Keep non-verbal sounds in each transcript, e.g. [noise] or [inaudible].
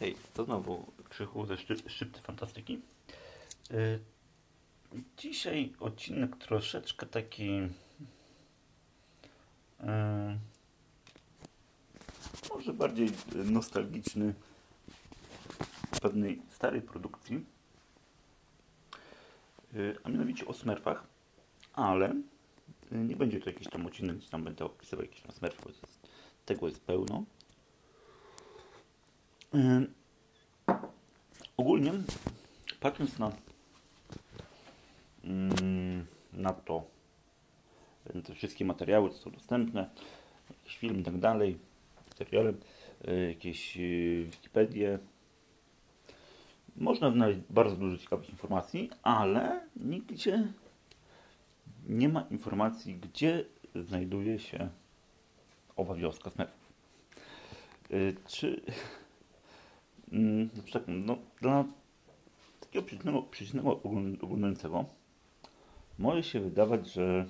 Hej, to znowu Krzychu ze szczy, Szczypty Fantastyki. Y, Dzisiaj odcinek troszeczkę taki y, może bardziej nostalgiczny pewnej starej produkcji, y, a mianowicie o Smurfach, ale nie będzie to jakiś tam odcinek, gdzie tam będę opisywał jakieś tam Smurfy, bo jest, tego jest pełno. Ogólnie, patrząc na, na to, te wszystkie materiały, co są dostępne, jakiś film i tak dalej, seriale, y, jakieś y, Wikipedię, można znaleźć bardzo dużo ciekawych informacji, ale nigdzie nie ma informacji, gdzie znajduje się owa wioska Smurfów. Y, Czy [laughs] Mm, tak, no, dla takiego przeciwnego ogląd- oglądającego może się wydawać, że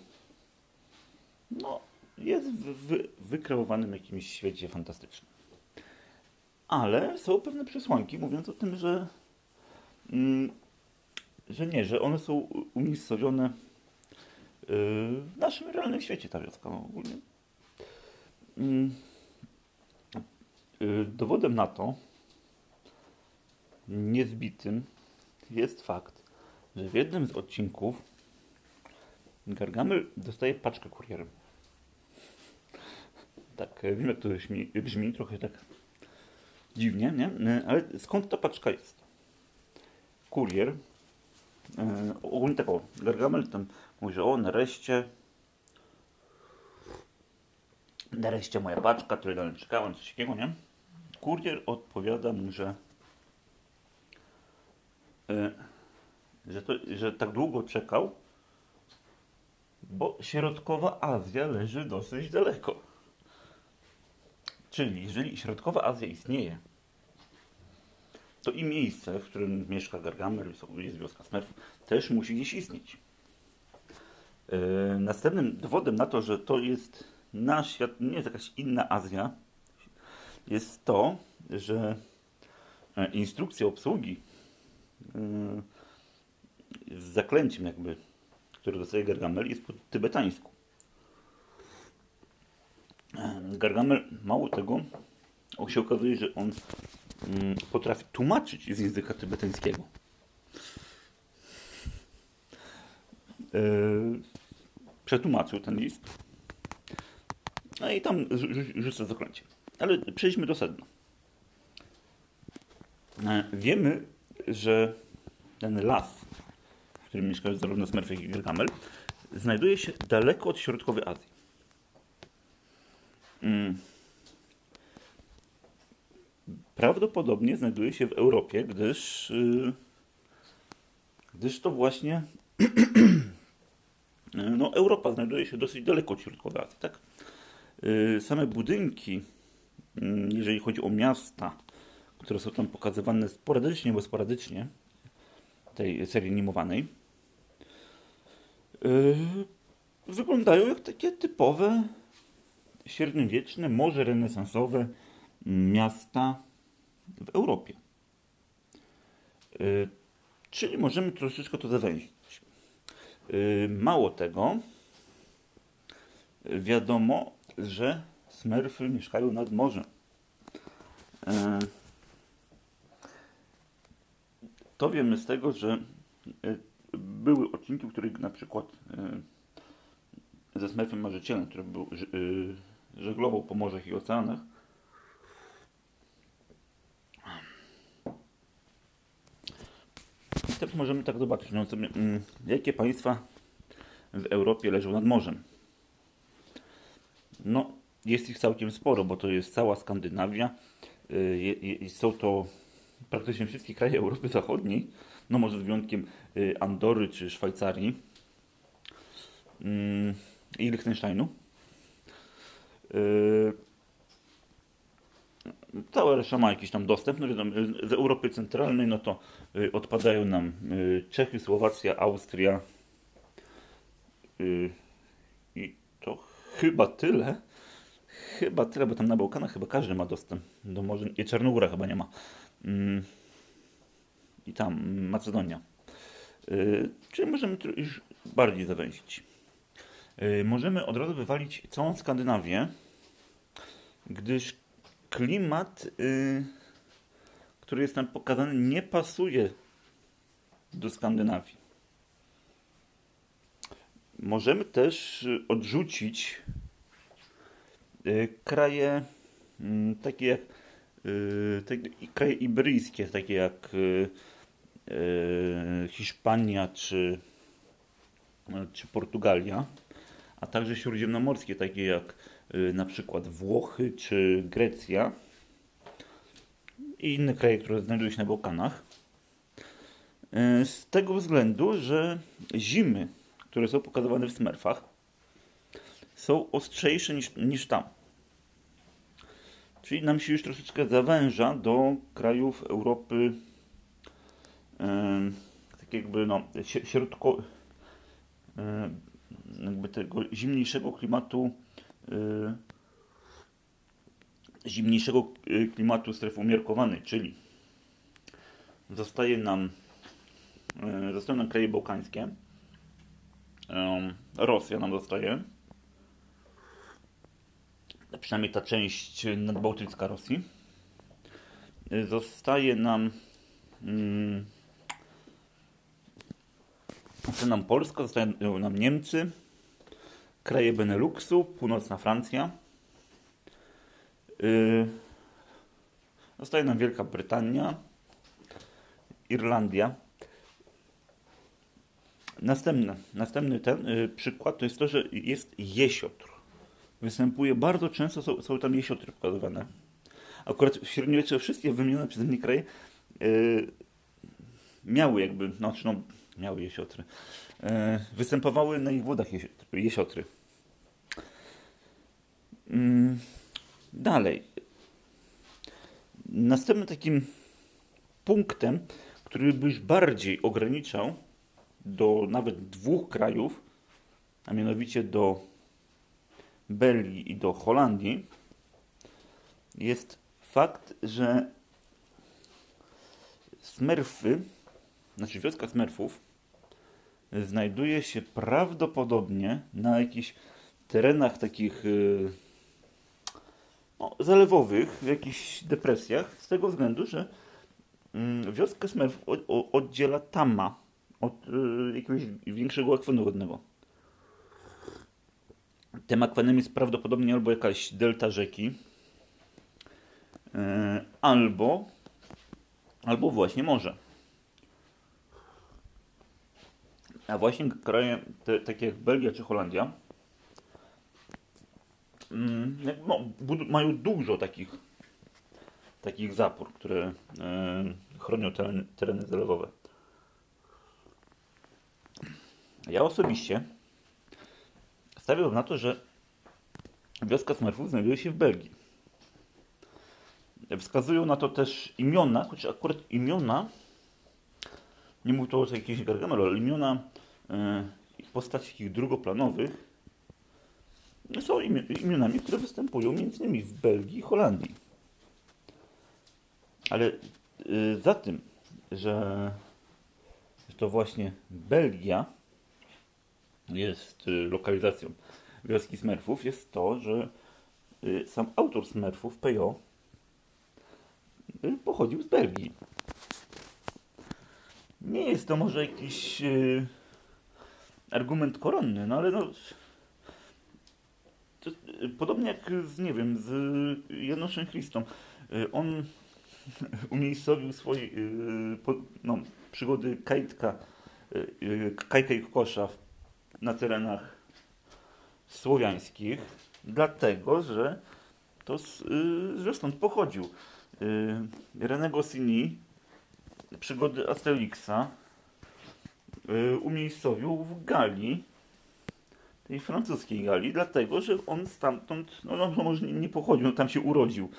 no, jest w, wykreowanym jakimś świecie fantastycznym. Ale są pewne przesłanki mówiące o tym, że, mm, że nie, że one są umiejscowione yy, w naszym realnym świecie, ta wioska no, ogólnie. Mm, yy, Dowodem na to niezbitym jest fakt, że w jednym z odcinków Gargamel dostaje paczkę kurierem. Tak, e, wiem jak to brzmi, brzmi trochę tak dziwnie, nie? E, Ale skąd ta paczka jest? Kurier, e, ogólnie tak o, Gargamel tam mówi, że o, nareszcie nareszcie moja paczka, której dalej czekałem, coś takiego, nie? Kurier odpowiada mu, że że, to, że tak długo czekał, bo środkowa Azja leży dosyć daleko. Czyli jeżeli środkowa Azja istnieje, to i miejsce, w którym mieszka Gargamel, jest wioska Smurfów, też musi gdzieś istnieć. E, Następnym dowodem na to, że to jest nasz świat, nie jest jakaś inna Azja, jest to, że e, instrukcja obsługi yy, z zaklęciem jakby, które dostaje Gargamel jest po tybetańsku. Gargamel, mało tego, on się okazuje, że on mm, potrafi tłumaczyć z języka tybetańskiego. Yy, Przetłumaczył ten list. No i tam rzu- rzu- rzuca zaklęcie. Ale przejdźmy do sedna. E, Wiemy, że ten las, w którym mieszkają zarówno Smurfy, jak i Gargamel, znajduje się daleko od środkowej Azji. Mm. Prawdopodobnie znajduje się w Europie, gdyż, yy, gdyż to właśnie [clears throat] no, Europa znajduje się dosyć daleko od środkowej Azji. Tak? Yy, Same budynki, mm, jeżeli chodzi o miasta, które są tam pokazywane sporadycznie, bo sporadycznie tej serii animowanej, yy, wyglądają jak takie typowe średniowieczne, może renesansowe miasta w Europie. Yy, czyli możemy troszeczkę to zawęzić. Yy, mało tego, wiadomo, że Smurfy mieszkają nad morzem. Yy, To wiemy z tego, że e, były odcinki, w których na przykład e, ze Smurfem Marzycielem, który był, e, żeglował po morzach i oceanach, I teraz możemy tak zobaczyć, no sobie, mm, jakie państwa w Europie leżą nad morzem. No, jest ich całkiem sporo, bo to jest cała Skandynawia. Są to praktycznie wszystkie kraje Europy Zachodniej, no może z wyjątkiem y, Andory czy Szwajcarii mm, i Liechtensteinu. Y, Cała reszta ma jakiś tam dostęp. No wiadomo, y, z Europy Centralnej no to y, odpadają nam y, Czechy, Słowacja, Austria y, i to chyba tyle. Chyba tyle, bo tam na Bałkanach chyba każdy ma dostęp do morza. I Czarnogóra chyba nie ma. Mm, i tam Macedonia. Yy, czyli możemy już bardziej zawęzić. Yy, możemy od razu wywalić całą Skandynawię, gdyż klimat, yy, który jest tam pokazany, nie pasuje do Skandynawii. Możemy też odrzucić kraje mm, takie jak kraje ibryjskie, takie jak Hiszpania czy, czy Portugalia, a także śródziemnomorskie, takie jak na przykład Włochy czy Grecja i inne kraje, które znajdują się na Bałkanach. Z tego względu, że zimy, które są pokazywane w Smurfach, są ostrzejsze niż, niż tam. Czyli nam się już troszeczkę zawęża do krajów Europy tak jakby no, środko, jakby tego zimniejszego klimatu zimniejszego klimatu strefy umiarkowanej, czyli zostaje nam zostają nam kraje bałkańskie Rosja nam zostaje przynajmniej ta część nadbałtycka Rosji zostaje nam hmm, nam Polska, zostają nam Niemcy, kraje Beneluxu, północna Francja. Yy, zostaje nam Wielka Brytania, Irlandia. Następny, następny ten yy, przykład to jest to, że jest jesiotr. Występuje bardzo często, są, są tam jesiotry pokazywane. Akurat w średniowieczu wszystkie wymienione przeze mnie kraje yy, miały jakby, znaczy no, miały jesiotry, e, występowały na ich wodach jesiotry. Mm, dalej. Następnym takim punktem, który by już bardziej ograniczał do nawet dwóch krajów, a mianowicie do Belgii i do Holandii, jest fakt, że Smurfy, znaczy wioska Smurfów, znajduje się prawdopodobnie na jakichś terenach takich y, no, zalewowych, w jakichś depresjach, z tego względu, że mm, wioskę Smurf oddziela Tama od y, jakiegoś większego akwenu wodnego. Tym akwenem jest prawdopodobnie albo jakaś delta rzeki, y, albo, albo właśnie morze. A właśnie kraje te, takie jak Belgia czy Holandia mm, no, mają dużo takich takich zapór, które e, chronią tereny, tereny zalewowe. Ja osobiście stawiam na to, że wioska Smurfów znajduje się w Belgii. Wskazują na to też imiona, choć akurat imiona, nie mówię to o jakiejś Gargamel, ale imiona E, postaci drugoplanowych są imionami, które występują m.in. w Belgii i Holandii. Ale e, za tym, że to właśnie Belgia jest e, lokalizacją wioski Smurfów, jest to, że sam autor Smurfów, Pejo, pochodził z Belgii. Nie jest to może jakiś argument koronny, no ale no... To, podobnie jak z, nie wiem, z Janoszem Christą. Y, on [laughs] umiejscowił swoje y, no, przygody Kajtka, y, Kajka i Kosza na terenach słowiańskich, dlatego, że to że stąd pochodził. René Goscinny, przygody Asterixa, Y, umiejscowił w Galii, tej francuskiej Galii, dlatego, że on stamtąd, no, no, no może nie pochodził, no tam się urodził.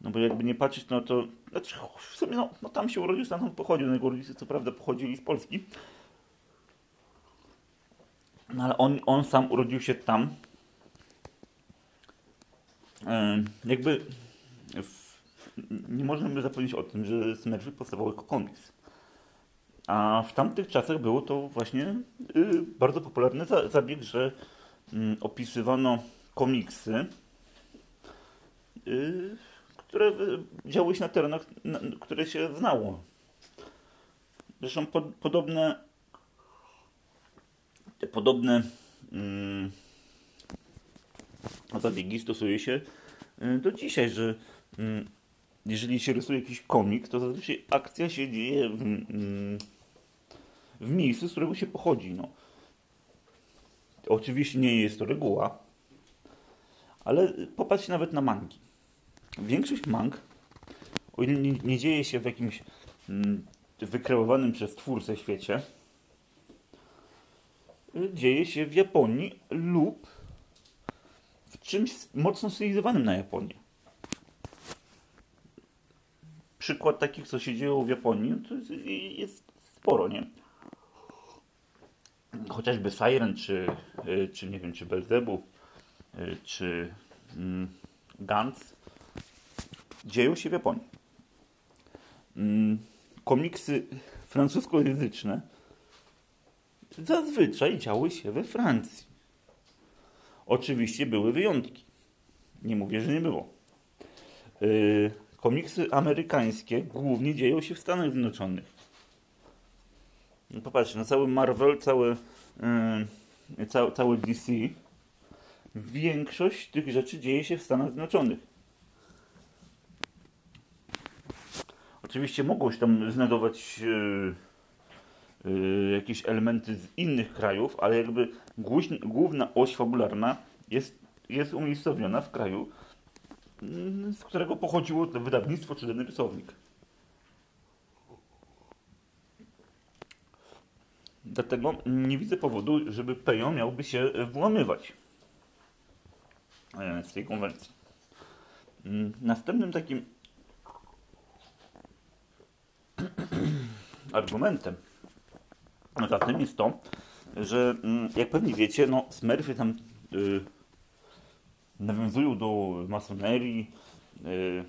No bo jakby nie patrzeć, no to, znaczy w sumie, no, no tam się urodził, stamtąd pochodził, no jego rodzice co prawda pochodzili z Polski, no ale on, on sam urodził się tam. Jakby w, nie możemy zapomnieć o tym, że Smurfy powstawały jako komiks. A w tamtych czasach było to właśnie y, bardzo popularny za, zabieg, że y, opisywano komiksy, y, które działy się na terenach, na, które się znało. Zresztą po, podobne podobne mm, zabiegi stosuje się y, do dzisiaj, że mm, jeżeli się rysuje jakiś komik, to zazwyczaj akcja się dzieje w, mm, w miejscu, z którego się pochodzi. No. Oczywiście nie jest to reguła, ale popatrzcie nawet na mangi. Większość mang, nie, nie dzieje się w jakimś mm, wykreowanym przez twórcę świecie, dzieje się w Japonii lub w czymś mocno stylizowanym na Japonię. Przykład takich, co się dzieje w Japonii, to jest sporo, nie? Chociażby Siren, czy, czy nie wiem, czy Belzebu, czy mm, Gantz dzieją się w Japonii. Mm, komiksy [laughs] francuskojęzyczne zazwyczaj działy się we Francji. Oczywiście były wyjątki. Nie mówię, że nie było. Yy, komiksy amerykańskie głównie dzieją się w Stanach Zjednoczonych. No popatrzcie, na cały Marvel, cały, yy, cały, DC, większość tych rzeczy dzieje się w Stanach Zjednoczonych. Oczywiście mogą się tam znajdować yy, Y, jakieś elementy z innych krajów, ale jakby główna oś fabularna jest, jest umiejscowiona w kraju, mm, z którego pochodziło to wydawnictwo czy dany rysownik. Dlatego nie widzę powodu, żeby Pejo miałby się włamywać e, z tej konwencji. Mm, następnym takim [clears throat] argumentem za tym jest to, że mm, jak pewnie wiecie, no Smurfy tam y, nawiązują do masonerii. Y,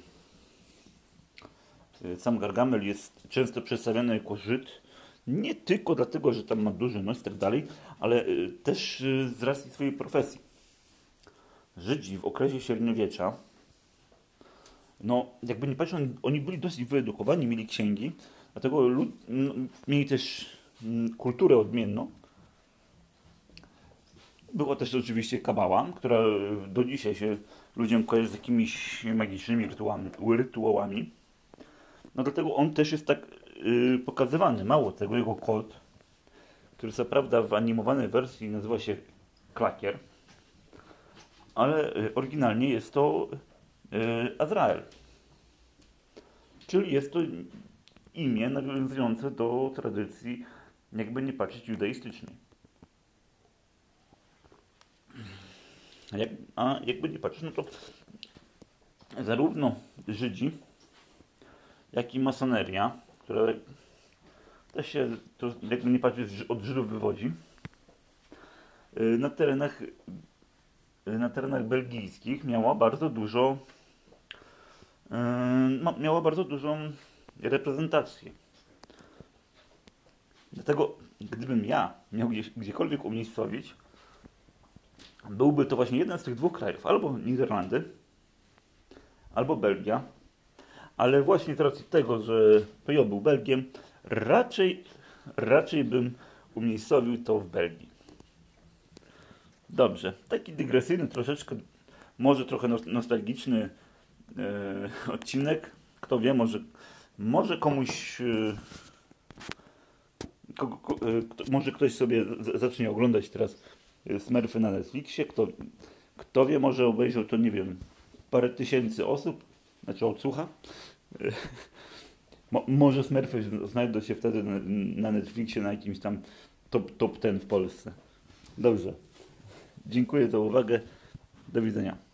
y, sam Gargamel jest często przedstawiany jako Żyd. Nie tylko dlatego, że tam ma duży nos i tak dalej, ale y, też z racji swojej profesji. Żydzi w okresie średniowiecza, no jakby nie patrzeć, oni byli dosyć wyedukowani, mieli księgi, dlatego lud, no, mieli też kulturę odmienną. Była też oczywiście kabała, która do dzisiaj się ludziom kojarzy z jakimiś magicznymi rytuałami. No dlatego on też jest tak yy, pokazywany. Mało tego, jego kod, który co prawda w animowanej wersji nazywa się Klakier, ale yy, oryginalnie jest to yy, Azrael. Czyli jest to imię nawiązujące do tradycji jakby nie patrzeć jak, a jakby nie patrzeć, no to zarówno Żydzi, jak i masoneria, która też się, to jakby nie patrzeć, od Żydów wywodzi, y, na terenach, y, na terenach belgijskich miała bardzo dużo y, miała bardzo dużą reprezentację. Dlatego, gdybym ja miał gdzieś, gdziekolwiek umiejscowić, byłby to właśnie jeden z tych dwóch krajów, albo Niderlandy, albo Belgia, ale właśnie z racji tego, że PJ był Belgiem, raczej, raczej bym umiejscowił to w Belgii. Dobrze, taki dygresyjny, troszeczkę, może trochę nostalgiczny e, odcinek. Kto wie, może, może komuś e, e, może ktoś sobie zacznie oglądać teraz e, Smurfy na Netflixie, kto, kto wie, może obejrzał to, nie wiem, parę tysięcy osób, znaczy odsłucha. E, [laughs] mo, może Smurfy znajdą się wtedy na, na Netflixie na jakimś tam top, top ten w Polsce. Dobrze. Dziękuję za uwagę. Do widzenia.